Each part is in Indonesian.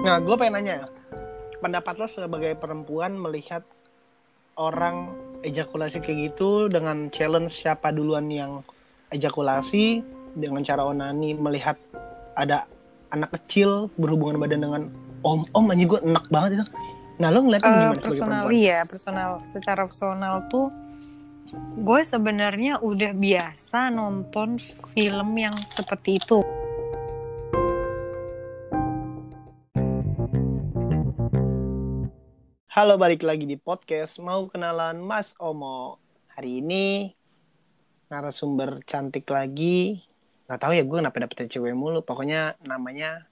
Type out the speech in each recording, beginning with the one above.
Nah, gue pengen nanya, pendapat lo sebagai perempuan melihat orang ejakulasi kayak gitu dengan challenge siapa duluan yang ejakulasi dengan cara onani melihat ada anak kecil berhubungan badan dengan om om aja gue enak banget itu. Nah lo ngeliatnya Eh, gimana personal ya personal. Secara personal tuh gue sebenarnya udah biasa nonton film yang seperti itu Halo balik lagi di podcast mau kenalan Mas Omo. Hari ini narasumber cantik lagi. Nggak tahu ya gue kenapa dapetnya cewek mulu. Pokoknya namanya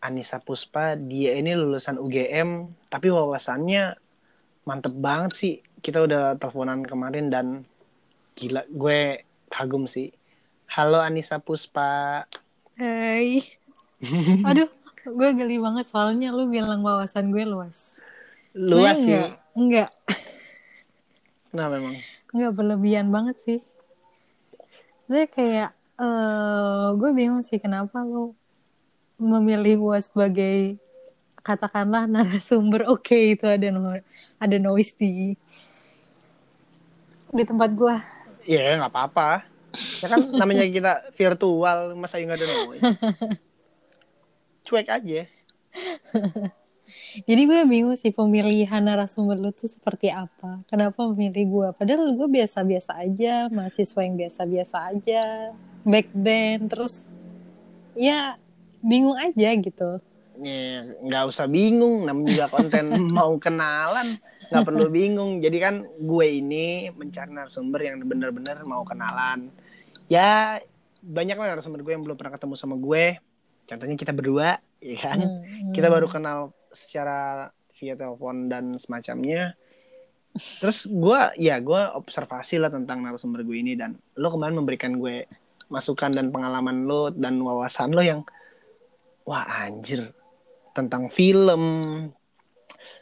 Anissa Puspa. Dia ini lulusan UGM, tapi wawasannya mantep banget sih. Kita udah teleponan kemarin dan gila gue kagum sih. Halo Anissa Puspa. Hai aduh gue geli banget soalnya lu bilang wawasan gue luas Luas sih. enggak enggak Nah memang. enggak berlebihan banget sih saya kayak eh gue bingung sih kenapa lu memilih gue sebagai katakanlah narasumber oke itu ada no- ada noise di di tempat gue Ya nggak apa-apa. Ya kan namanya kita virtual, masa nggak ada noise. Cuek aja. Jadi gue bingung sih pemilihan narasumber lu tuh seperti apa. Kenapa memilih gue? Padahal gue biasa-biasa aja, mahasiswa yang biasa-biasa aja. Back then, terus ya bingung aja gitu. Ya, nggak usah bingung, namanya juga konten mau kenalan, nggak perlu bingung. Jadi kan gue ini mencari narasumber yang benar-benar mau kenalan. Ya banyak lah narasumber gue yang belum pernah ketemu sama gue. Contohnya kita berdua, ya kan? Hmm, kita hmm. baru kenal secara via telepon dan semacamnya. Terus gue ya gue observasi lah tentang narasumber gue ini dan lo kemarin memberikan gue masukan dan pengalaman lo dan wawasan lo yang wah anjir tentang film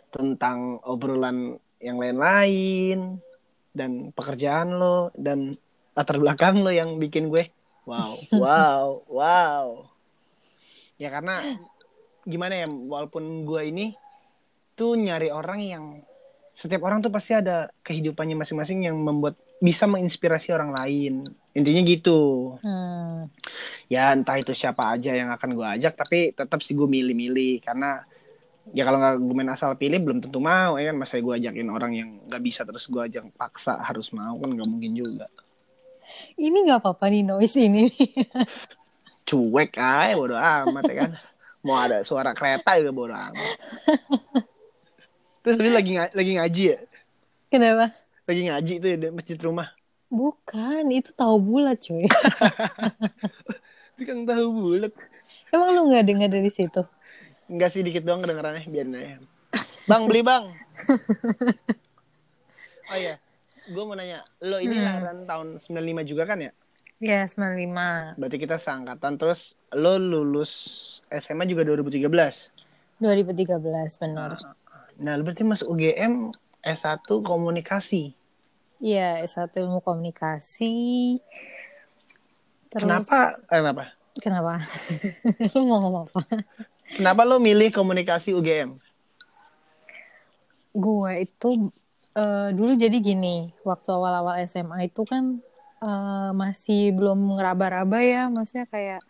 tentang obrolan yang lain-lain dan pekerjaan lo dan latar belakang lo yang bikin gue wow wow wow. Ya karena gimana ya walaupun gue ini tuh nyari orang yang setiap orang tuh pasti ada kehidupannya masing-masing yang membuat bisa menginspirasi orang lain. Intinya gitu. Hmm. ya entah itu siapa aja yang akan gue ajak tapi tetap sih gue milih-milih. Karena ya kalau nggak gue main asal pilih belum tentu mau ya kan? Masa gue ajakin orang yang nggak bisa terus gue ajak paksa harus mau kan nggak mungkin juga. Ini nggak apa-apa nih noise ini. cuek aja bodo amat ya kan mau ada suara kereta juga bodo amat terus tadi lagi lagi ngaji ya Kenapa? lagi ngaji tuh ya di masjid rumah Bukan, itu tahu bulat cuy. tukang tahu bulat Emang lu nggak dengar dari situ? enggak sih dikit doang kedengerannya biarin aja bang beli bang oh iya gue mau nanya lo ini Hmm. lahiran tahun 95 juga kan ya Ya, 95. berarti kita seangkatan terus lo lulus SMA juga 2013 2013 benar. nah lo berarti masuk UGM S1 komunikasi Iya, S1 ilmu komunikasi. Terus kenapa eh, kenapa Kenapa? Lu mau ngomong apa? kenapa lo milih komunikasi UGM Gue itu eh, dulu jadi gini, waktu awal-awal SMA itu kan eh, masih belum ngeraba-raba ya, maksudnya kayak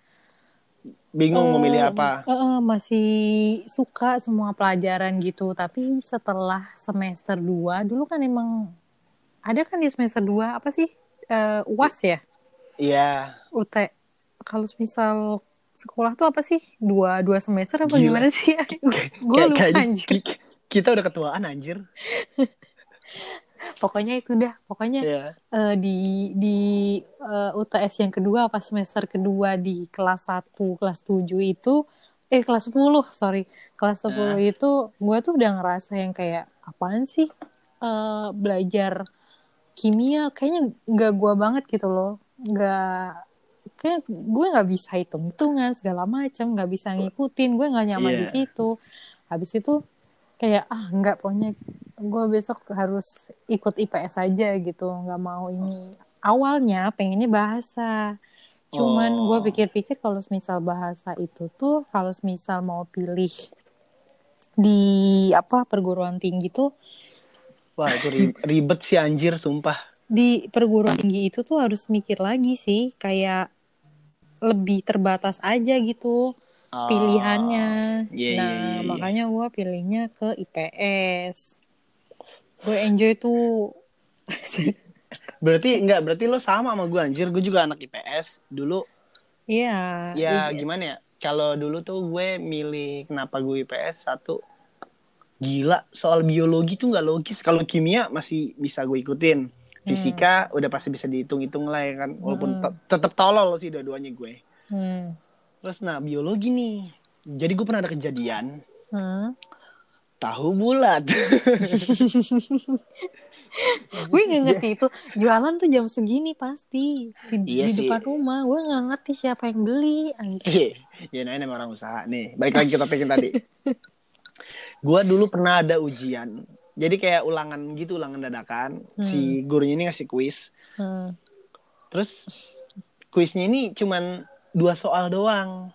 bingung mau milih eh, apa eh, masih suka semua pelajaran gitu. Tapi setelah semester 2, dulu kan emang ada kan di semester 2 apa sih? Eh, UAS ya? iya UT kalau misal sekolah tuh apa sih dua dua semester apa Gila. gimana sih gue lupa anjir ki- kita udah ketuaan anjir pokoknya itu dah. Pokoknya Iya. eh, di di eh, UTS yang kedua pas semester kedua di kelas 1 kelas 7 itu eh kelas 10 sorry. Kelas 10 itu gue tuh udah ngerasa yang kayak apaan sih eh, belajar kimia? Kayaknya nggak gue banget gitu loh. Nggak kayak gue nggak bisa hitung hitungan segala macam nggak bisa ngikutin gue nggak nyaman di Iya. situ. Habis itu kayak ah nggak pokoknya gue besok harus ikut IPS aja gitu nggak mau ini awalnya pengennya bahasa cuman Oh. gue pikir-pikir kalau misal bahasa itu tuh kalau misal mau pilih di apa perguruan tinggi tuh Wah itu ri- ribet sih anjir sumpah. di perguruan tinggi itu tuh harus mikir lagi sih kayak lebih terbatas aja gitu Oh, pilihannya. iya, nah, iya, iya, iya. makanya gue pilihnya ke IPS. Gue enjoy tuh. Berarti enggak, berarti lo sama sama gue anjir. Gue juga anak IPS. Dulu Iya. ya iya. gimana ya? Kalau dulu tuh gue milih kenapa gue IPS satu gila soal biologi tuh nggak logis. Kalau kimia masih bisa gue ikutin. Fisika udah pasti bisa dihitung-hitung lah ya kan. Walaupun Hmm. te- tetap tolol sih dua-duanya gue. Hmm. Terus nah biologi nih. Jadi gue pernah ada kejadian Hmm. tahu bulat. Gue nggak ngerti itu jualan tuh jam segini pasti di, Iya di sih. depan rumah. Gue nggak ngerti siapa yang beli. Anjir. ya namanya orang usaha nih. Balik lagi ke topik yang tadi. Gua dulu pernah ada ujian. Jadi kayak ulangan gitu, ulangan dadakan. Si gurunya ini ngasih kuis. Hmm. Terus kuisnya ini cuman dua soal doang.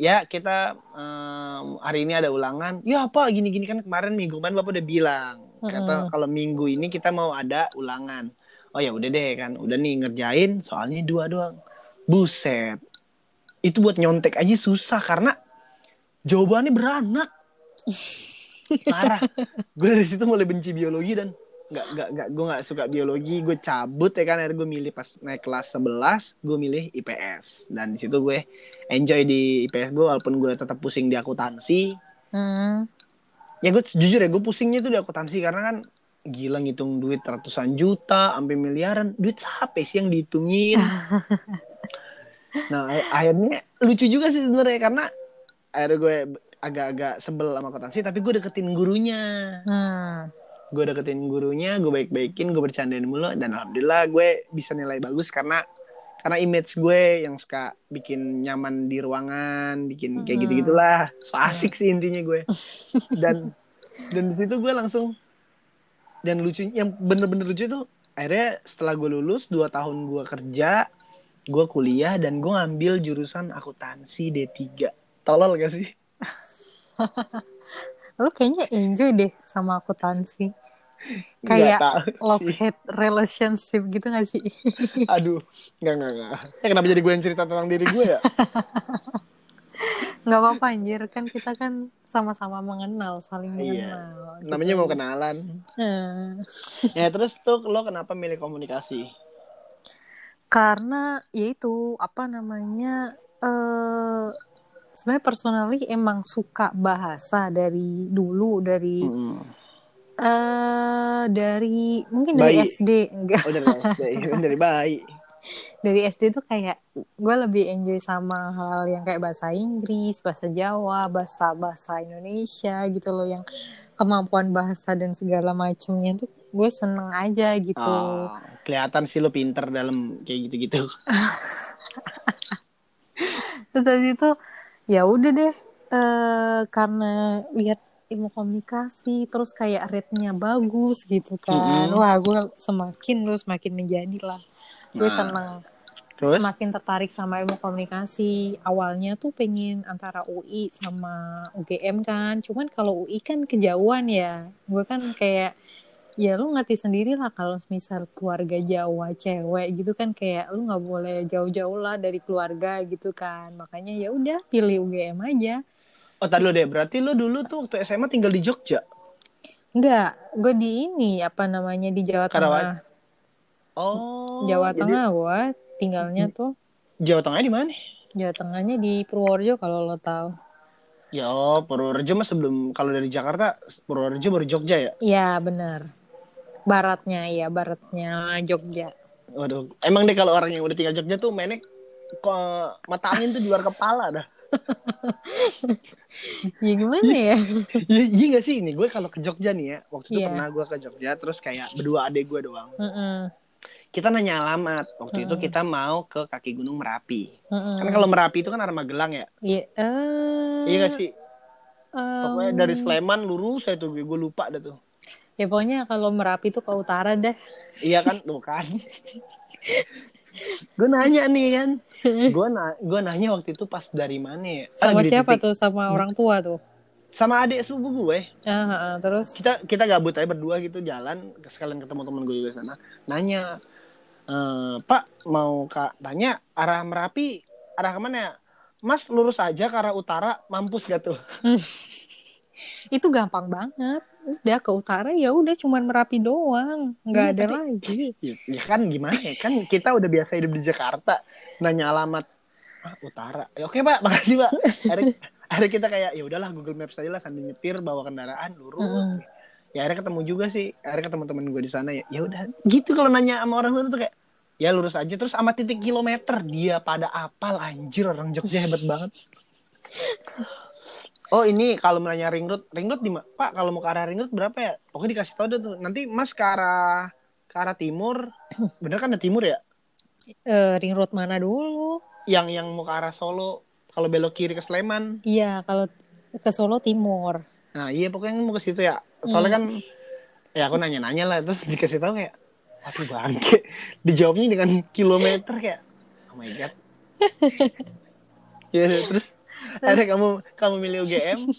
Ya kita em, hari ini ada ulangan. Ya apa gini-gini kan kemarin minggu kemarin bapak udah bilang. Kata kalau minggu ini kita mau ada ulangan. Oh ya udah deh kan, udah nih ngerjain soalnya dua doang. Buset, itu buat nyontek aja susah karena jawabannya beranak. Parah. gue dari situ mulai benci biologi dan nggak nggak nggak gue nggak suka biologi gue cabut ya kan akhirnya gue milih pas naik kelas 11 gue milih IPS dan di situ gue enjoy di IPS gue walaupun gue tetap pusing di akuntansi Hmm. ya gue jujur ya gue pusingnya tuh di akuntansi karena kan gila ngitung duit ratusan juta sampai miliaran duit siapa sih yang dihitungin nah akhirnya lucu juga sih sebenarnya karena akhirnya gue agak-agak sebel sama akuntansi tapi gue deketin gurunya Hmm. Gue deketin gurunya gue baik-baikin gue bercandain mulu dan alhamdulillah gue bisa nilai bagus karena karena image gue yang suka bikin nyaman di ruangan bikin kayak gitu gitulah so asik sih intinya gue. Dan dan di situ gue langsung dan lucu yang bener-bener lucu tuh akhirnya setelah gue lulus dua tahun gue kerja gue kuliah dan gue ngambil jurusan akuntansi D3 tolol gak sih? Lu kayaknya enjoy deh sama akuntansi. Nggak Kayak love hate relationship gitu gak sih? aduh nggak nggak nggak ya, kenapa jadi gue yang cerita tentang diri gue ya Gak apa-apa anjir kan kita kan sama-sama mengenal saling Iya. mengenal. gitu. namanya mau kenalan Hmm. ya terus tuh lo kenapa milih komunikasi Karena ya itu apa namanya eh sebenarnya personally emang suka bahasa dari dulu dari Hmm. Eh dari mungkin dari Bayi. SD enggak. Oh dari dari, dari bayi. Dari SD tuh kayak gue lebih enjoy sama hal yang kayak bahasa Inggris, bahasa Jawa, bahasa bahasa Indonesia gitu loh. Yang kemampuan bahasa dan segala macemnya tuh gue seneng aja gitu. Oh, kelihatan sih lo pinter dalam kayak gitu-gitu. Terus habis itu ya udah deh eh karena lihat ilmu komunikasi terus kayak rate-nya bagus gitu kan. Mm-mm. Wah, gue semakin terus semakin menjadi lah. Gue Nah, seneng terus semakin tertarik sama ilmu komunikasi. Awalnya tuh pengen antara UI sama UGM kan. Cuman kalau UI kan kejauhan ya. Gue kan kayak ya lu ngerti sendiri lah kalau misal keluarga Jawa cewek gitu kan kayak lu nggak boleh jauh-jauh lah dari keluarga gitu kan. Makanya ya udah pilih UGM aja. Oh tadi lo deh berarti lo dulu tuh waktu SMA tinggal di Jogja Enggak, gue di ini apa namanya di Jawa Karawan? Tengah. oh Jawa jadi Tengah gue tinggalnya tuh. Jawa Tengah di mana Jawa Tengahnya di Purworejo kalau lo tahu. ya oh, Purworejo mah sebelum kalau dari Jakarta Purworejo baru Jogja ya Iya benar. Baratnya ya baratnya Jogja. waduh emang deh kalau orang yang udah tinggal Jogja tuh mainnya kok mata angin tuh di luar kepala dah Ya gimana ya? Iya iya gak sih ini gue kalau ke Jogja nih ya waktu itu Iya. pernah gue ke Jogja terus kayak berdua adek gue doang Mm-mm. kita nanya alamat waktu itu kita mau ke kaki gunung Merapi Mm-mm. kan kalau Merapi itu kan arah Magelang ya Iya. eh, iya gak sih em, pokoknya dari Sleman lurus saya tuh gue gue lupa dah tuh Ya pokoknya kalau Merapi tuh ke utara dah. iya kan tuh kan gue nanya nih kan gue na gue nanya waktu itu pas dari mana ya? Ah, Sama di siapa titik- tuh? Sama orang tua tuh. sama adik sepupu gue. Ah, ah, terus? Kita kita gabut aja berdua gitu jalan sekalian ketemu temen gue juga sana. Nanya "Eh, Pak mau kak? Tanya arah merapi arah ke mana ya? Mas lurus aja ke arah utara mampus gak tuh? Itu gampang banget. Udah ke utara ya udah cuman Merapi doang, nggak Iya, ada tapi- lagi. ya, ya kan gimana? Ya kan kita udah biasa hidup di Jakarta. Nanya alamat ah, utara. Ya, oke pak. Makasih pak. Akhirnya, akhirnya kita kayak ya udahlah Google Maps aja lah sambil nyetir bawa kendaraan lurus. Mm-mm. ya akhirnya ketemu juga sih. Akhirnya ketemu temen gue di sana ya ya udah. Gitu kalau nanya sama orang sana tuh kayak ya lurus aja. Terus sama titik kilometer dia pada apal anjir orang Jogja hebat banget Oh ini kalau mau nanya ring road, ring road di Pak kalau mau ke arah ring road berapa ya? Pokoknya dikasih tau deh tuh. Nanti Mas ke arah ke arah timur, bener kan ada timur ya? Eh, ring road mana dulu? Yang yang mau ke arah Solo, kalau belok kiri ke Sleman. Iya, kalau ke Solo Timur. Nah iya pokoknya mau ke situ ya. Soalnya kan ya aku nanya-nanya lah terus dikasih tahu kayak, aduh bangke. Dijawabnya dengan kilometer kayak, oh my god. ya terus ada kamu kamu milih UGM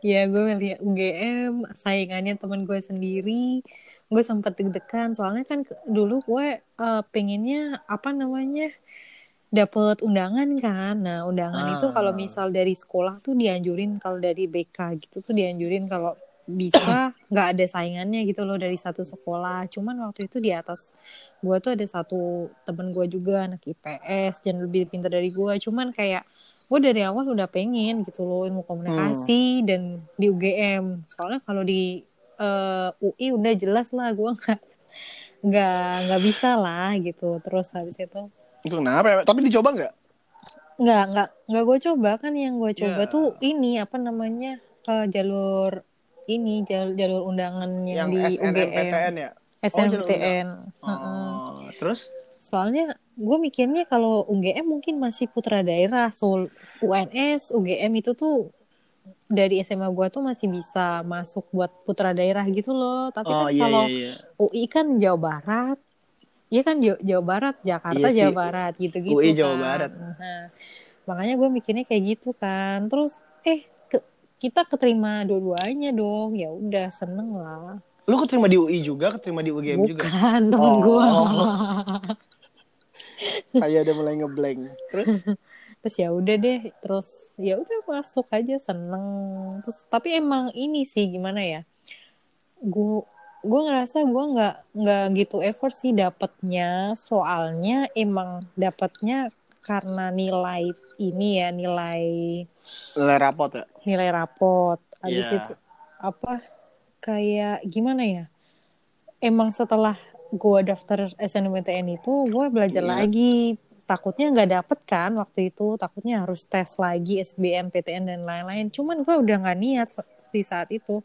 Iya, gue melihat UGM, saingannya temen gue sendiri. Gue sempet deg-degan, soalnya kan dulu gue eh, pengennya apa namanya dapet undangan kan. Nah, undangan itu Ah. kalau misal dari sekolah tuh dianjurin kalau dari BK gitu tuh dianjurin kalau bisa nggak ada saingannya gitu loh dari satu sekolah. Cuman waktu itu di atas gue tuh ada satu temen gue juga anak IPS dan lebih pintar dari gue. Cuman kayak gue dari awal udah pengen gitu loh ilmu komunikasi dan di UGM. Soalnya kalau di eh, UI udah jelas lah gue nggak nggak nggak bisa lah gitu. Terus habis itu itu kenapa ya? Tapi dicoba nggak? nggak nggak nggak gue coba kan yang gue coba Ya. tuh ini apa namanya eh, jalur ini jalur jalur undangan yang, Yang di UGM SNMPTN ya? SNMPTN. Oh, Heeh. terus? Soalnya gue mikirnya kalau UGM mungkin masih putra daerah, so UNS, UGM itu tuh dari SMA gue tuh masih bisa masuk buat putra daerah gitu loh. Tapi Oh kan iya kalau iya iya. UI kan Jawa Barat, iya kan Jawa, Barat, Jakarta Iya sih. Jawa Barat gitu-gitu UI kan. Jawa Barat. Nah, makanya gue mikirnya kayak gitu kan. Terus eh kita keterima dua-duanya dong. Ya udah seneng lah. Lu keterima di UI juga, keterima di UGM juga? Bukan temen Oh. gue. Kayak udah mulai ngeblank. Terus? terus ya udah deh terus ya udah masuk aja seneng terus tapi emang ini sih gimana ya gue gue ngerasa gue nggak nggak gitu effort sih dapetnya soalnya emang dapetnya karena nilai ini ya nilai Nilai rapot ya? nilai rapot habis Iya. itu apa kayak gimana ya emang setelah gue daftar SNMPTN itu gue belajar Iya. lagi takutnya nggak dapet kan waktu itu takutnya harus tes lagi SBM PTN dan lain-lain cuman gue udah nggak niat di saat itu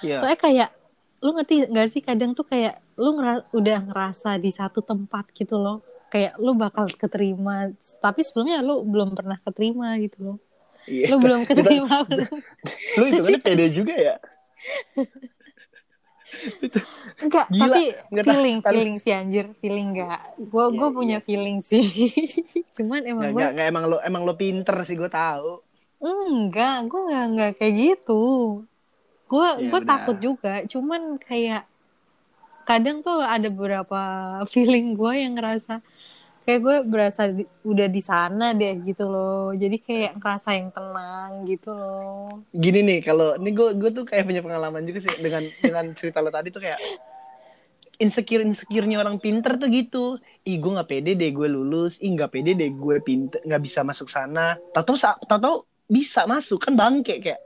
Iya. soalnya kayak lu ngerti nggak sih kadang tuh kayak lu ngera- udah ngerasa di satu tempat gitu loh kayak lu bakal keterima tapi sebelumnya lu belum pernah keterima gitu loh Iya. lu belum keterima Lu hitungannya pede juga ya? enggak Gila, tapi nggak tahu. feeling Tapi- feeling sih anjir feeling enggak gue Iya, gue punya iya. feeling sih cuman emang gue nggak, nggak, emang lo emang lo pinter sih gue tahu. enggak gue nggak nggak kayak gitu gue Ya gue udah. takut juga cuman kayak kadang tuh ada beberapa feeling gue yang ngerasa kayak gue berasa di- udah di sana deh gitu loh. Jadi kayak ngerasa yang tenang gitu loh. Gini nih, kalau ini gue gue tuh kayak punya pengalaman juga sih dengan dengan cerita lo tadi tuh kayak insecure insecure-nya orang pinter tuh gitu. Ih gue nggak pede deh gue lulus, ih nggak pede deh gue pinter nggak bisa masuk sana. Tahu tahu bisa masuk kan bangke kayak.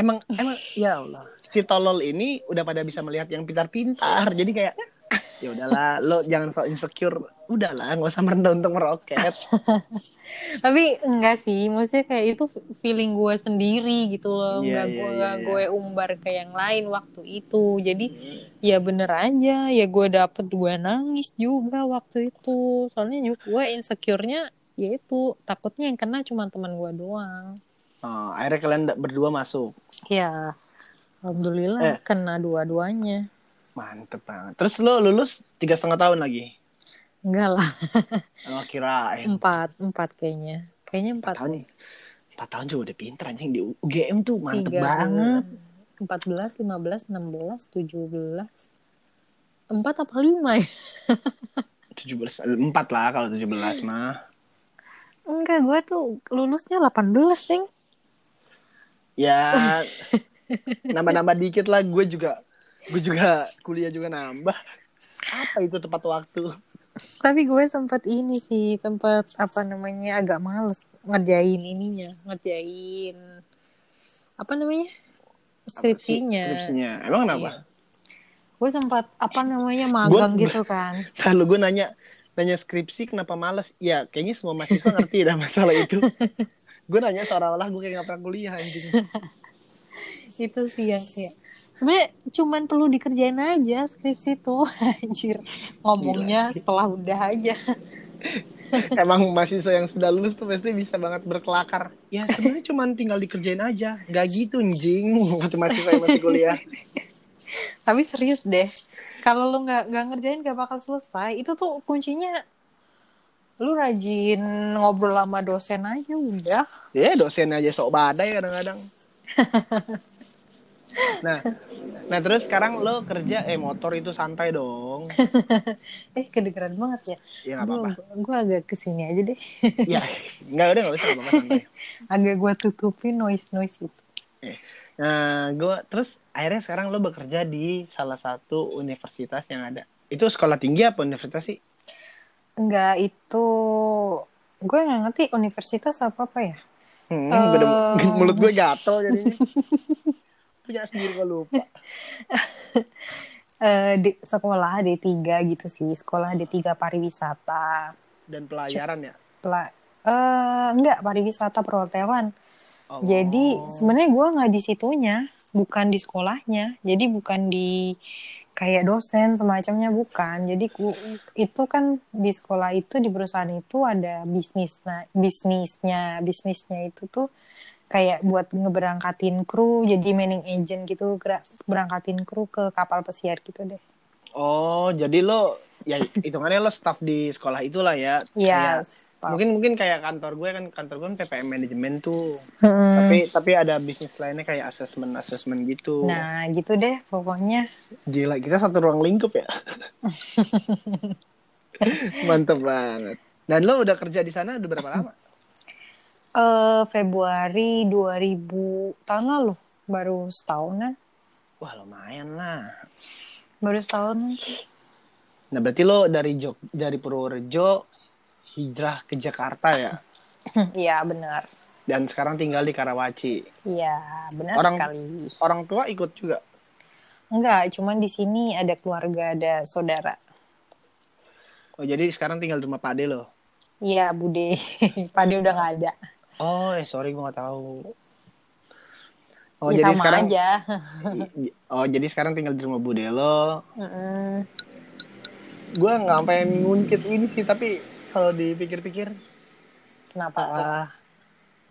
Emang emang ya Allah si tolol ini udah pada bisa melihat yang pintar-pintar. Jadi kayak ya udahlah lo jangan sok insecure. Udahlah nggak usah merendah untuk meroket. Tapi enggak sih maksudnya kayak itu feeling gue sendiri gitu loh. Iya, nggak iya, gue iya, nggak iya. gue umbar ke yang lain waktu itu. Jadi ya bener aja. Ya gue dapet gue nangis juga waktu itu. Soalnya juga gue insecure-nya ya itu. Takutnya yang kena cuma teman gue doang. Oh, akhirnya kalian berdua masuk? Ya alhamdulillah Eh. kena dua-duanya mantep banget. Terus lo lulus tiga setengah tahun lagi? Enggak lah. Oh kirain. Empat empat kayaknya. Kayaknya empat tahun 4 tahun juga udah pinter anjing. Di UGM tuh mantep Tiga banget. empat belas lima belas enam belas tujuh belas. Empat apa lima ya? 17 4 lah kalau 17 mah. enggak gue tuh lulusnya 18 nih Ya nambah-nambah dikit lah. Gue juga gue juga kuliah juga nambah. Apa itu tepat waktu? tapi gue sempet ini sih sempet apa namanya agak males ngerjain ininya ngerjain apa namanya skripsinya Skripsinya. Emang kenapa? gue sempat apa namanya magang Gua- gitu kan Kalau gue nanya nanya skripsi kenapa males? Ya kayaknya semua mahasiswa ngerti dah masalah itu. gue nanya seolah-olah gue kayak gak pernah kuliah anjing. itu sih yang kayak sebenarnya cuman perlu dikerjain aja skripsi tuh anjir ngomongnya setelah udah aja Emang mahasiswa yang sudah lulus tuh pasti bisa banget berkelakar. Ya sebenarnya cuma tinggal dikerjain aja. Gak gitu anjing. Kata mahasiswa yang masih kuliah. tapi serius deh kalau lu nggak nggak ngerjain gak bakal selesai itu tuh kuncinya lu rajin ngobrol sama dosen aja udah Ya dosen aja sok badai kadang-kadang. Nah, nah terus sekarang lo kerja eh motor itu santai dong. eh kedengeran banget ya Ya nggak apa-apa. gue agak ke sini aja deh Ya nggak udah nggak usah apa-apa santai. agak gue tutupin noise noise itu Nah, gue terus akhirnya sekarang lo bekerja di salah satu universitas yang ada. Itu sekolah tinggi apa universitas sih? enggak itu gue nggak ngerti universitas apa apa ya Hmm, Eh. gede- mulut gue gatel jadinya. Punya sendiri gue lupa. Eh, di sekolah D3 gitu sih sekolah D3 pariwisata Dan pelayaran ya. Pela eh enggak pariwisata perhotelan Oh. jadi sebenarnya gue nggak di situnya bukan di sekolahnya jadi bukan di kayak dosen semacamnya bukan jadi ku, itu kan di sekolah itu di perusahaan itu ada bisnis nah bisnisnya bisnisnya itu tuh kayak buat ngeberangkatin kru jadi manning agent gitu gerak berangkatin kru ke kapal pesiar gitu deh Oh, jadi lo ya hitungannya lo staff di sekolah itulah ya. Iya, staff. Mungkin mungkin kayak kantor gue kan kantor gue kan PPM manajemen tuh. Mm. Tapi tapi ada bisnis lainnya kayak asesmen asesmen gitu. nah gitu deh pokoknya Gila, kita satu ruang lingkup ya. Mantep banget. Dan lo udah kerja di sana udah berapa lama? Eh Februari 2000 tahun lalu baru setahunan Wah, lumayan lah. baru setahunan sih Nah, berarti lo dari Jog dari Purworejo hijrah ke Jakarta ya. Iya benar Dan sekarang tinggal di Karawaci. Iya benar Orang- sekali Orang tua ikut juga. enggak cuman di sini ada keluarga ada saudara Oh, jadi sekarang tinggal di rumah Pak De lo. Iya Bude Pade udah nggak ada Oh, eh sorry gue gak tahu. Oh, ya, jadi sama sekarang aja Oh, jadi sekarang tinggal di rumah Bude lo. Mm-mm. Gue nggak pengen ngungkit ini sih, tapi kalau dipikir-pikir kenapa tuh? ah,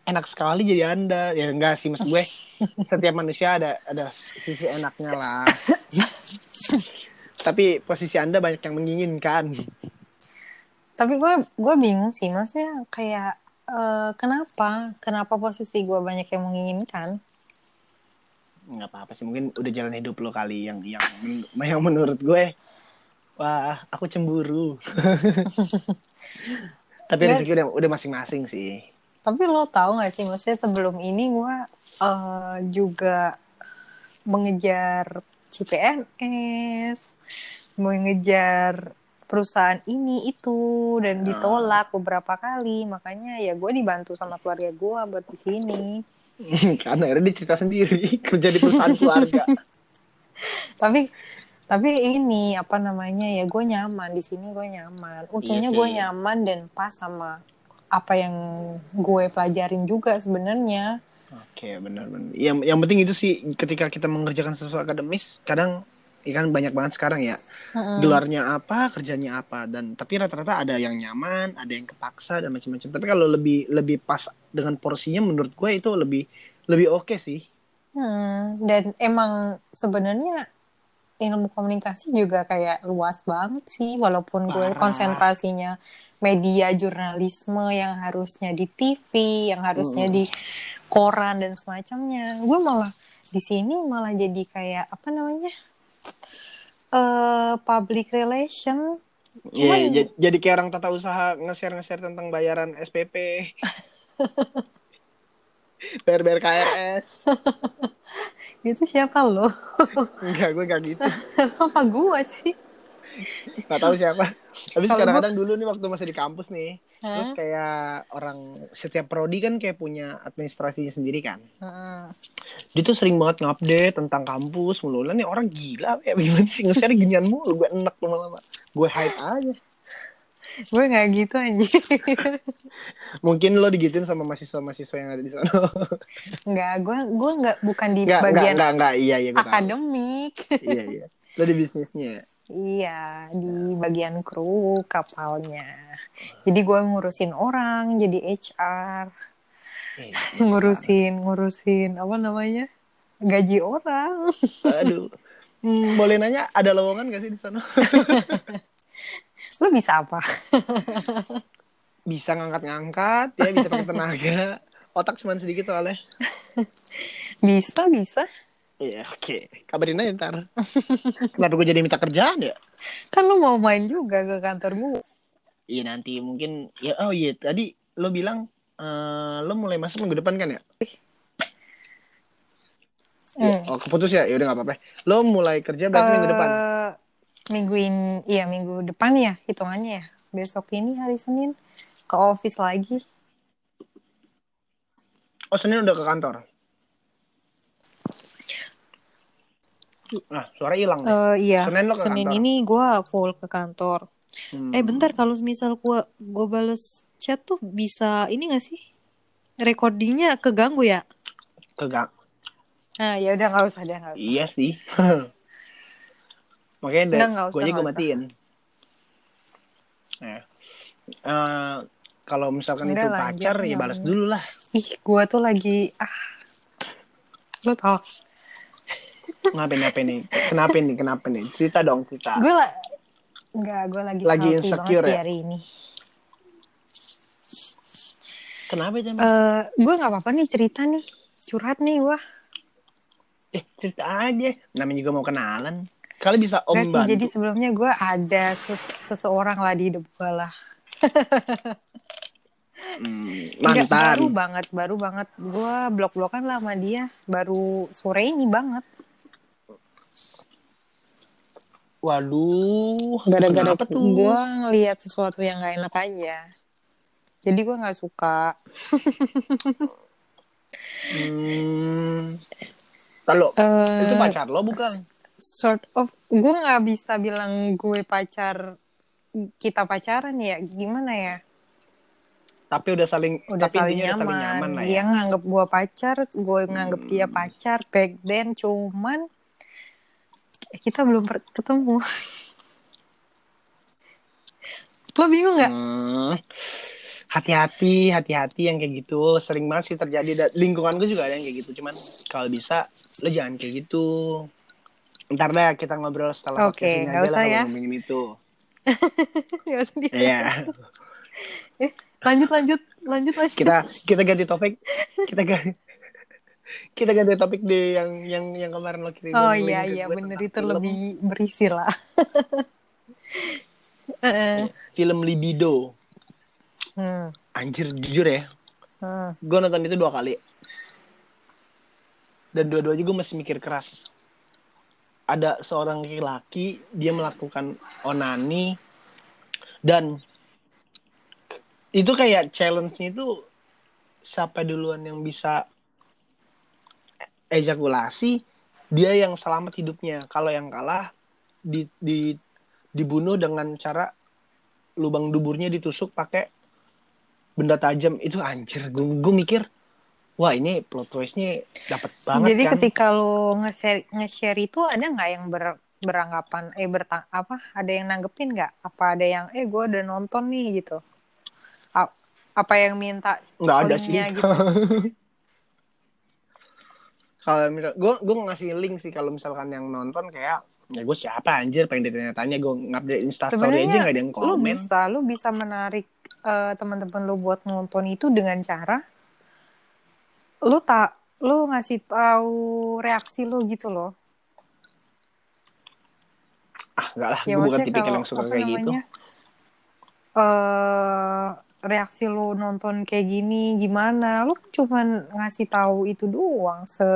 enak sekali jadi Anda. Ya enggak sih, mas gue. Setiap manusia ada ada sisi enaknya lah. tapi posisi Anda banyak yang menginginkan. tapi gue gue bingung sih maksudnya kayak eh, kenapa? Kenapa posisi gue banyak yang menginginkan? Nggak apa-apa sih mungkin udah jalan hidup lo kali yang yang yang menurut gue. Wah aku cemburu. Tapi Nggak. rezeki udah udah masing-masing sih. Tapi lo tahu gak sih, maksudnya sebelum ini gue eh, juga mengejar CPNS, mengejar perusahaan ini itu dan ditolak beberapa kali. Makanya ya gue dibantu sama keluarga gue buat di sini. karena akhirnya dia cerita sendiri kerja di perusahaan keluarga Tapi tapi ini apa namanya ya gue nyaman di sini gue nyaman. Untungnya Iya gue nyaman dan pas sama apa yang gue pelajarin juga sebenarnya. oke benar-benar yang yang penting itu sih ketika kita mengerjakan sesuatu akademis kadang ya kan banyak banget sekarang ya Mm-mm. gelarnya apa kerjanya apa dan tapi rata-rata ada yang nyaman ada yang kepaksa dan macam-macam tapi kalau lebih lebih pas dengan porsinya menurut gue itu lebih lebih oke sih Hmm, dan emang sebenarnya ilmu komunikasi juga kayak luas banget sih walaupun gue Parah. konsentrasinya media jurnalisme yang harusnya di TV yang harusnya Mm. di koran dan semacamnya gue malah di sini malah jadi kayak apa namanya eh public relation Iya, Cuman- j- jadi kayak orang tata usaha nge-share nge-share tentang bayaran SPP. bayar bayar KRS. itu siapa lo Enggak, gue gak gitu. apa gue sih Gak tahu siapa. Tapi kadang-kadang dulu nih waktu masih di kampus nih, Hah? terus kayak orang setiap prodi kan kayak punya administrasinya sendiri kan. Heeh. Dia tuh sering banget ngupdate tentang kampus mulu. Lah nih orang gila ya gimana sih nge-share ginian mulu. Gue enak lama-lama. Gue hype aja. gue nggak gitu anjir Mungkin lo digituin sama mahasiswa-mahasiswa yang ada di sana. nggak gue gue nggak bukan di enggak, bagian enggak, enggak. Iya, iya, tahu. akademik Iya, iya. Lo di bisnisnya. Iya, di bagian kru kapalnya. Jadi gue ngurusin orang, jadi HR, Eh, ngurusin ngurusin apa namanya gaji orang. Aduh. Hmm, boleh nanya ada lowongan gak sih di sana? Lo bisa apa? Bisa ngangkat-ngangkat, ya bisa pakai tenaga. Otak cuma sedikit soalnya. Bisa bisa. Iya, oke. Kabarin aja ntar. Kenapa gue jadi minta kerjaan ya? Kan lo mau main juga ke kantor gue. Iya nanti mungkin ya oh iya tadi lo bilang eh, lo mulai masuk minggu depan kan ya? Hmm. Oh keputus ya? Ya udah nggak apa-apa. Lo mulai kerja berarti minggu depan. Minggu ini, iya minggu depan ya hitungannya ya. Besok ini hari Senin ke office lagi. Oh Senin udah ke kantor. Nah suara hilang. Eh, iya. Senin lo ke Senin kantor. ini gue full ke kantor. Hmm. Eh bentar kalau misal gua gua bales chat tuh bisa ini gak sih? Recordingnya keganggu ya? Kegak. Nah ya udah nggak usah deh nggak usah. Iya sih. Makanya dari usah, gue aja gue matiin. Ya. Eh, kalau misalkan Nggak itu lah, pacar ya balas dulu lah. Ih gua tuh lagi ah lo tau Kenapa nih? Kenapa nih? Kenapa nih? Kenapa nih? Cerita dong, cerita. gue lah nggak gue lagi Lagi insecure ya? hari ini. Kenapa itu? emang? Eh gue nggak apa-apa nih cerita nih curhat nih gua. Eh, cerita aja. Namanya juga mau kenalan. Kali bisa om Nggak sih, bantu. jadi sebelumnya gue ada ses- seseorang lah di hidup gue lah. Hmm, Nggak, baru mantan. banget, baru banget. Gue blok-blokan lah sama dia. Baru sore ini banget. Waduh. Gara-gara tuh? gue ngelihat sesuatu yang gak enak aja. Jadi gue nggak suka. Hmm. Kalau eh itu pacar lo bukan? Sort of, gue nggak bisa bilang gue pacar kita pacaran ya. Gimana ya? Tapi udah saling Udah tapi saling nyaman. udah saling nyaman lah ya. Dia nganggep gue pacar, gue nganggep dia Hmm. pacar. Back then cuman kita belum ketemu. Lo bingung nggak? Hmm. Hati-hati, hati-hati yang kayak gitu. Sering banget sih terjadi. Da- Lingkungan gue juga ada yang kayak gitu. Cuman kalau bisa, lo jangan kayak gitu. Ntar deh kita ngobrol setelah Oke, podcast ini aja lah ya. ngomongin itu. Nggak usah di- Iya. lanjut lanjut lanjut lanjut. kita kita ganti topik. Kita ganti kita ganti topik di yang yang yang kemarin lo kirim. Oh iya iya bener itu film. lebih berisi lah. Eh, film libido. hmm, Anjir jujur ya, hmm. gue nonton itu dua kali. Dan dua-duanya gue masih mikir keras. Ada seorang laki-laki, dia melakukan onani, dan itu kayak challenge-nya itu siapa duluan yang bisa ejakulasi, dia yang selamat hidupnya. Kalau yang kalah, di, di, dibunuh dengan cara lubang duburnya ditusuk pakai benda tajam. Itu anjir, gue mikir, wah ini plot twist-nya dapat banget Jadi kan. ketika lo nge-share nge-share itu ada nggak yang ber, beranggapan eh bertang apa ada yang nanggepin nggak? Apa ada yang eh gue udah nonton nih gitu? A- apa yang minta nggak ada sih gitu? kalau misal gue gue ngasih link sih kalau misalkan yang nonton kayak ya gue siapa anjir pengen ditanya-tanya gue ngupdate instastory aja gak ada yang lu komen. Bisa lu bisa menarik eh, teman-teman lu buat nonton itu dengan cara lu tak lu ngasih tahu reaksi lu gitu loh. Ah enggak lah ya gue bukan tipikal yang suka kayak gitu. eh reaksi lu nonton kayak gini gimana? Lu cuman ngasih tahu itu doang se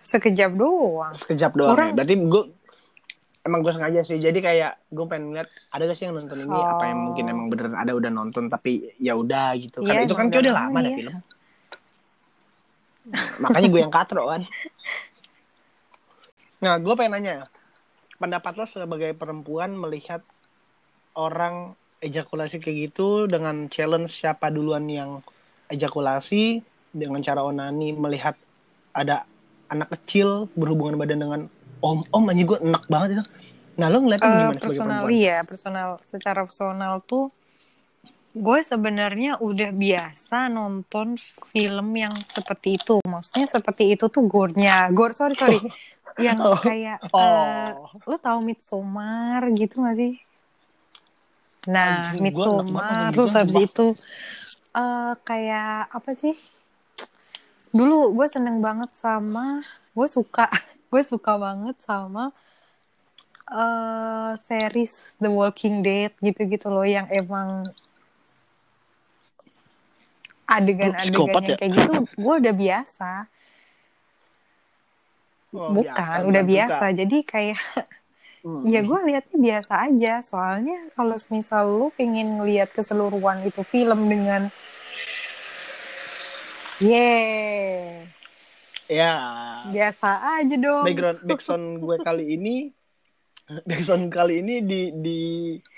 sekejap doang. Sekejap doang Orang- ya. Berarti gue emang gue sengaja sih. Jadi kayak gue pengen lihat ada gak sih yang nonton ini? Apa yang Oh. mungkin emang beneran ada udah nonton tapi ya udah gitu kan. Iya, itu kan kayak udah lama dia. film. makanya gue yang katro kan. Nah gue pengen nanya pendapat lo sebagai perempuan melihat orang ejakulasi kayak gitu dengan challenge siapa duluan yang ejakulasi dengan cara onani melihat ada anak kecil berhubungan badan dengan om om aja gue enak banget itu. Nah lo ngeliatnya Eh, gimana personal iya personal. Secara personal tuh gue sebenarnya udah biasa nonton film yang seperti itu. Maksudnya seperti itu tuh gore-nya. Gore sorry sorry. Yang Oh. kayak oh lo tau Midsommar gitu gak sih nah Anjing, Midsommar terus habis itu eh kayak apa sih? Dulu gue seneng banget sama gue suka gue suka banget sama eh series The Walking Dead gitu-gitu loh yang emang adegan-adegan yang ya? kayak gitu gue udah biasa. Oh, bukan biasa, udah biasa. suka. jadi kayak Hmm. ya gue liatnya biasa aja. Soalnya kalau misal lu pengen ngeliat keseluruhan itu film dengan yeah. Ya. Biasa aja dong. Background backsound gue kali ini backsound kali ini di di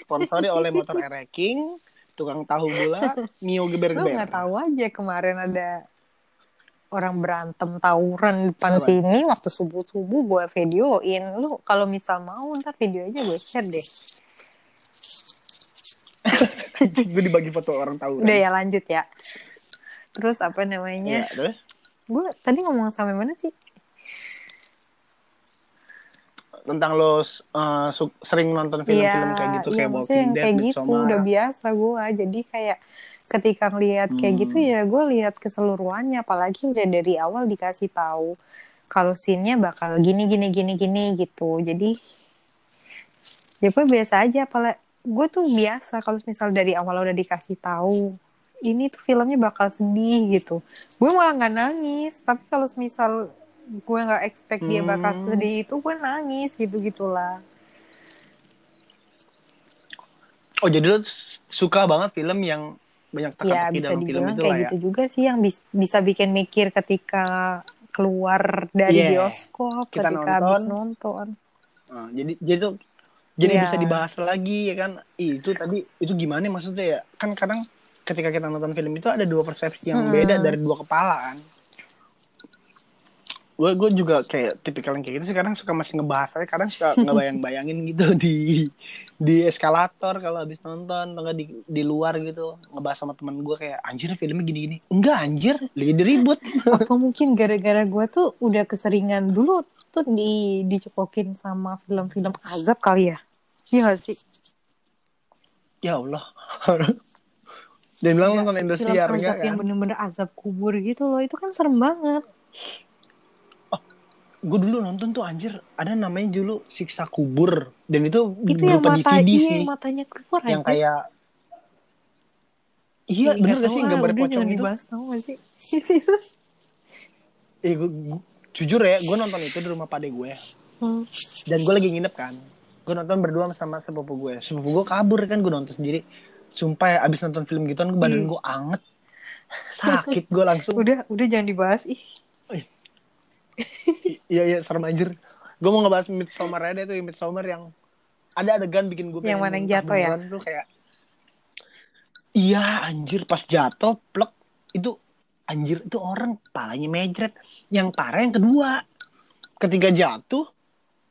sponsori oleh motor Ereking tukang tahu gula Mio lu geber-geber nggak tahu aja kemarin ada orang berantem tawuran depan Apa? sini waktu subuh subuh gue videoin. Lu kalau misal mau ntar video aja gue share deh. Gue dibagi foto orang tahu udah ya lanjut ya. Terus apa namanya? Ya gue tadi ngomong sampai mana sih? Tentang lo uh, sering nonton film-film kayak gitu iya, kayak maksudnya Walking Dead, kayak gitu udah biasa gue jadi kayak ketika ngelihat kayak Hmm. gitu ya gue lihat keseluruhannya apalagi udah dari awal dikasih tahu kalau scene-nya bakal gini gini gini gini gitu jadi ya gue biasa aja apalagi gue tuh biasa kalau misal dari awal udah dikasih tahu ini tuh filmnya bakal sedih gitu gue malah nggak nangis tapi kalau misal gue nggak expect dia bakal Hmm. sedih itu gue nangis gitu gitulah oh jadi lo suka banget film yang banyak Ya teka-teki bisa dalam film itu kayak ya gitu juga sih yang bis- bisa bikin mikir ketika keluar dari Yeah. bioskop, Kita ketika nonton. habis nonton. Nah, jadi jadi tuh jadi Iya. bisa dibahas lagi ya kan Ih, itu tadi itu gimana maksudnya ya kan kadang ketika kita nonton film itu ada dua persepsi yang Hmm. beda dari dua kepala kan gue gue juga kayak tipikal yang kayak gitu sih kadang suka masih ngebahas aja kadang suka ngebayang-bayangin gitu di di eskalator kalau habis nonton atau di di luar gitu ngebahas sama teman gue kayak anjir filmnya gini-gini enggak anjir lagi diribut Apa mungkin gara-gara gue tuh udah keseringan dulu tuh di dicekokin sama film-film azab kali ya? Iya gak sih? ya Allah dan bilang nonton Film Indosiar azab enggak yang kan bener-bener azab kubur gitu loh. Itu kan serem banget. Gue dulu nonton tuh anjir ada namanya dulu siksa kubur dan itu, Itu yang berupa mata, DVD iya, sih yang matanya keluar yang aja. kayak iya Ih, bener gak sih gambar pocong itu dibahas tau gak sih? eh gue, gue- jujur ya gue nonton itu di rumah pade gue Hmm. dan gue lagi nginep kan gue nonton berdua sama sepupu gue sepupu gue kabur kan gue nonton sendiri sumpah ya abis nonton film gituan badan Ih. gue anget sakit gue langsung Udah, udah jangan dibahas ih. Iya iya serem anjir. Gue mau ngebahas Midsommar ada tuh Midsommar yang ada adegan bikin gue Yang mana yang jatuh ya? tuh kayak iya anjir pas jatuh plek itu anjir itu orang palanya mejret yang parah yang kedua. Ketika jatuh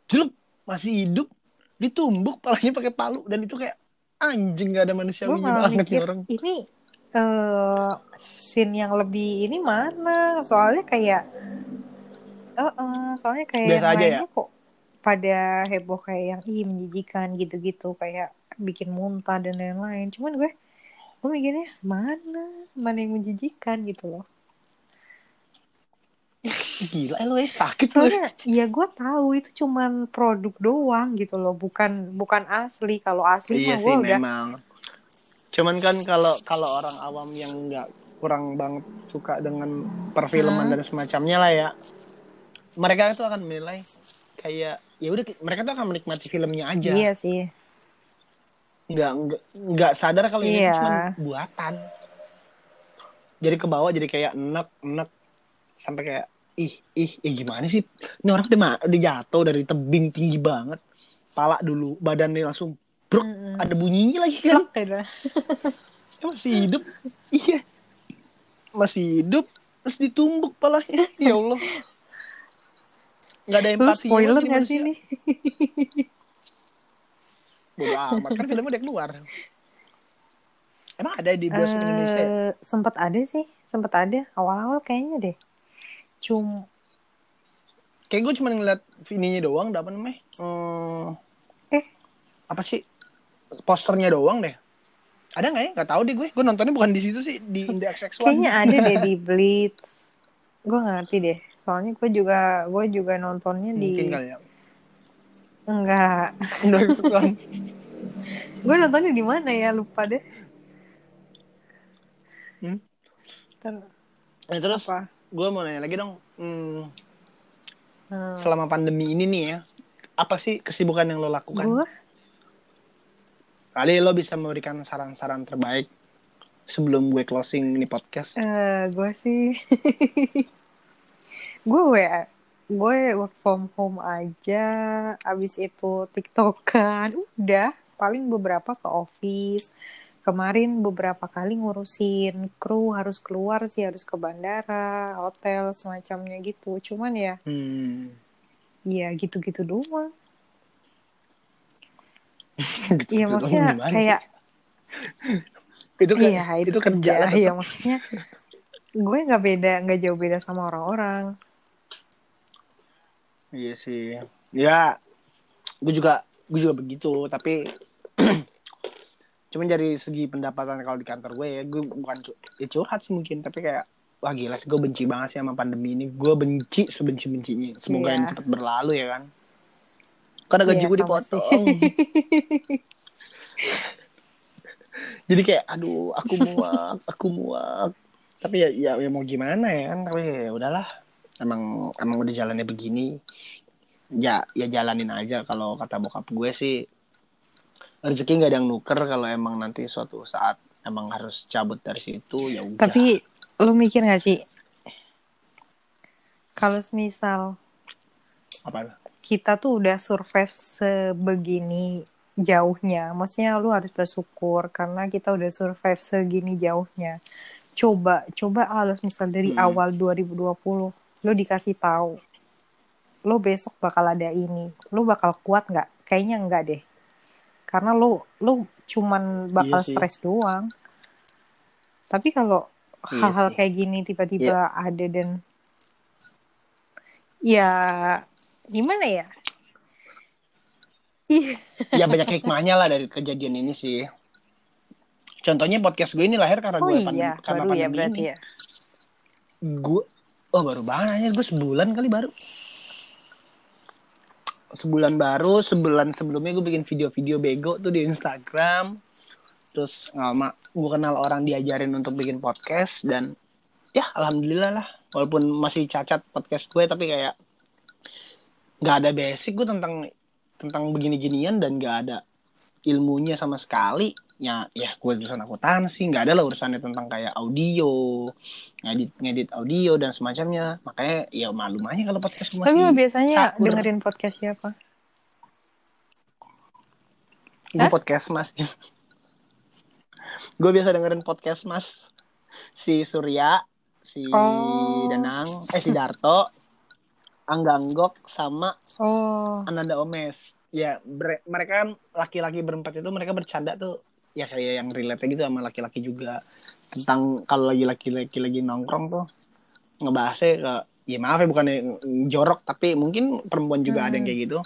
jelek masih hidup ditumbuk palanya pakai palu dan itu kayak anjing gak ada gue manusiawinya malah banget mikir orang. ini eh scene yang lebih ini mana? Soalnya kayak eh eh, soalnya kayak Biasa yang aja lainnya kok pada heboh kayak yang ih menjijikan gitu-gitu kayak bikin muntah dan lain-lain. Cuman gue gue mikirnya mana? Mana yang menjijikan? gitu loh. Gila lo ya sakit soalnya ya gue tahu itu cuman produk doang gitu loh bukan bukan asli. Kalau asli Iya mah gue udah memang. Cuman kan kalau kalau orang awam yang nggak kurang banget suka dengan perfilman Hmm. dan semacamnya lah ya, mereka itu akan menilai kayak ya udah mereka tuh akan menikmati filmnya aja, iya sih. Nggak nggak nggak sadar kalau ini Iya. cuma buatan. Jadi ke bawah jadi kayak enek enek. Sampai kayak ih ih ih gimana sih? Ini orang ma- udah jatuh dari tebing tinggi banget. Pala dulu badannya langsung bruk Mm-mm. ada bunyinya lagi. Kan masih hidup. Iya. Masih hidup terus ditumbuk palanya. Ya Allah nggak ada empati spoiler gak sih nih? bodo amat. Kan filmnya udah keluar. Emang ada di bioskop Indonesia ya? Eh, sempet ada sih, sempet ada. Awal-awal kayaknya deh. Cum kayak gue cuma ngeliat ininya doang apa namanya? Hmm, Eh. apa sih? Posternya doang deh. Ada nggak ya? Nggak tahu deh gue. Gue nontonnya bukan di situ sih di Index X1 kayaknya ada deh di Blitz. Gue gak ngerti deh. Soalnya gue juga gue juga nontonnya di kali ya enggak. Index X1 Gue nontonnya di mana ya lupa deh. Hmm. Ntar, Nah, terus apa? gue mau nanya lagi dong hmm, Hmm. selama pandemi ini nih ya apa sih kesibukan yang lo lakukan Gue kali lo bisa memberikan saran-saran terbaik sebelum gue closing ini podcast? Eh gue sih. Gue WA gue work from home aja abis itu tiktokan. Udah paling beberapa ke office. Kemarin beberapa kali ngurusin kru harus keluar sih harus ke bandara hotel semacamnya gitu. Cuman ya hmm. ya gitu-gitu doang. Gitu iya maksudnya kayak itu kan iya itu, kerja lah iya tetap. maksudnya gue nggak beda nggak jauh beda sama orang-orang Iya sih. Ya, gue juga gue juga begitu. Tapi cuman dari segi pendapatan kalau di kantor gue ya, gue bukan ya curhat sih mungkin, tapi kayak wah gila sih gue benci banget sih sama pandemi ini. Gue benci sebenci bencinya. Semoga Iya. ini cepat berlalu ya kan. Karena gaji Iya, gue dipotong. Jadi kayak aduh aku muak, aku muak. Tapi ya, ya ya mau gimana ya kan? Tapi ya udahlah. Emang emang udah jalannya begini. Ya ya jalanin aja kalau kata bokap gue sih rezeki nggak ada yang nuker kalau emang nanti suatu saat emang harus cabut dari situ ya udah. Tapi lu mikir gak sih kalau misal apa? kita tuh udah survive sebegini jauhnya, maksudnya lu harus bersyukur karena kita udah survive segini jauhnya. Coba, coba harus misal dari Hmm. awal 2020 lu dikasih tahu, lu besok bakal ada ini, lu bakal kuat nggak? Kayaknya enggak deh, karena lu lu cuman bakal Iya stres doang. Tapi kalau Iya hal-hal kayak gini tiba-tiba ada dan ya gimana ya? Iya. ya banyak hikmahnya lah dari kejadian ini sih. Contohnya podcast gue ini lahir karena Oh gue pan- iya, karena baru ya pandemi berarti ini. ya. gue oh baru banget aja gue sebulan kali baru sebulan baru sebulan sebelumnya gue bikin video-video bego tuh di Instagram terus lama gue kenal orang diajarin untuk bikin podcast dan ya alhamdulillah lah walaupun masih cacat podcast gue tapi kayak nggak ada basic gue tentang tentang begini-ginian dan nggak ada ilmunya sama sekali ya ya gue jurusan akuntansi nggak ada lah urusannya tentang kayak audio ngedit ngedit audio dan semacamnya makanya ya malum aja kalau podcast gue Tapi masih biasanya cakur. dengerin podcast siapa? gue podcast mas gue biasa dengerin podcast mas si Surya si Oh. Danang eh si Darto Angga Anggok sama Oh, Ananda Omes. Ya bre- mereka kan laki-laki berempat itu mereka bercanda tuh. Ya kayak yang relate gitu sama laki-laki juga. Tentang kalau lagi laki-laki lagi nongkrong tuh ngebahasnya ke ya maaf ya bukannya jorok tapi mungkin perempuan juga ada yang Hmm. kayak gitu.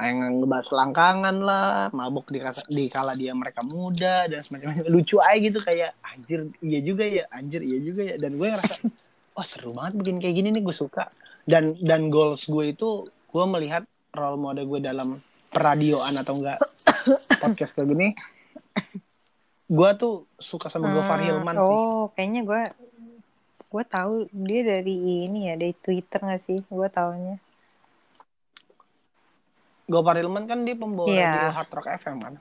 Yang ngebahas langkangan lah mabuk di, di kala dia mereka muda dan semacamnya lucu aja gitu kayak anjir iya juga ya anjir iya juga ya. Dan gue ngerasa wah seru banget bikin kayak gini nih gue suka dan dan goals gue itu gue melihat role model gue dalam peradioan atau enggak podcast kayak gini gue tuh suka sama hmm, Gofar Hilman oh, sih. kayaknya gue gue tahu dia dari ini ya dari Twitter gak sih gue taunya Gopar Hilman kan dia pembawa yeah. radio Hard Rock FM kan.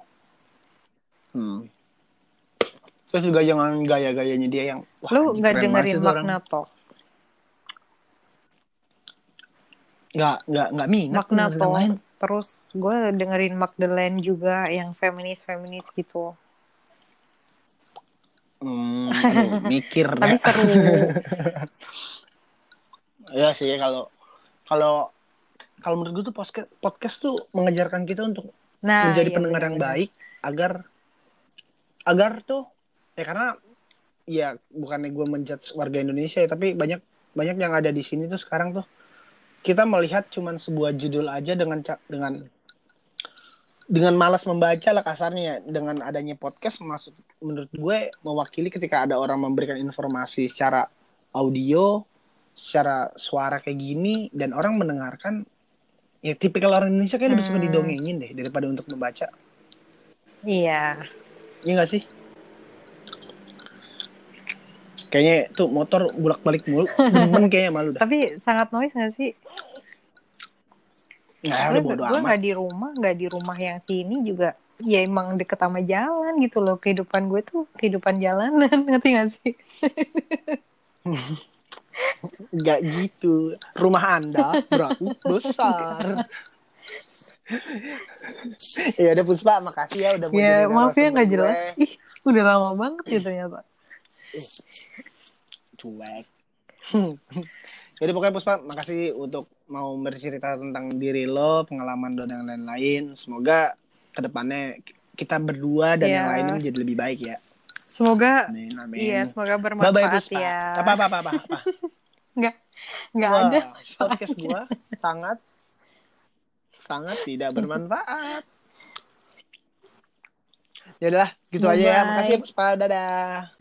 Hmm. Terus juga jangan gaya-gayanya dia yang Lu nggak dengerin Magna Talk? Nggak, nggak, nggak minat. Magna Talk. Terus gue dengerin Magdalene juga yang feminis-feminis gitu. Hmm, aduh, mikir Tapi seru. ya sih kalau kalau kalau menurut gue tuh podcast podcast tuh mengajarkan kita untuk nah, menjadi iya, pendengar yang baik agar agar tuh ya karena ya bukannya gue menjudge warga Indonesia ya tapi banyak banyak yang ada di sini tuh sekarang tuh kita melihat cuman sebuah judul aja dengan dengan dengan malas membaca lah kasarnya dengan adanya podcast maksud menurut gue mewakili ketika ada orang memberikan informasi secara audio secara suara kayak gini dan orang mendengarkan ya tipikal orang Indonesia kayak hmm. lebih suka didongengin deh daripada untuk membaca. Iya. Iya gak sih kayaknya tuh motor bolak balik mulu demen kayaknya malu dah tapi sangat noise gak sih Nah, gue nggak di rumah nggak di rumah yang sini juga ya emang deket sama jalan gitu loh kehidupan gue tuh kehidupan jalanan ngerti gak sih Gak gitu. Rumah Anda berarti besar. ya udah Puspa, makasih ya udah Ya, maaf ya nggak jelas. Ih, udah lama banget ya ternyata. Cuek. Jadi pokoknya Puspa, makasih untuk mau bercerita tentang diri lo, pengalaman lo dan lain-lain. Semoga ke depannya kita berdua dan yeah. yang lain menjadi lebih baik ya. Semoga amin, amin. iya, semoga bermanfaat Bye -bye, ya. Apa apa apa apa. apa. Enggak. Enggak ada. Podcast gua sangat sangat tidak bermanfaat. Ya udah, gitu Bye -bye. aja ya. Makasih ya, Puspa. Dadah.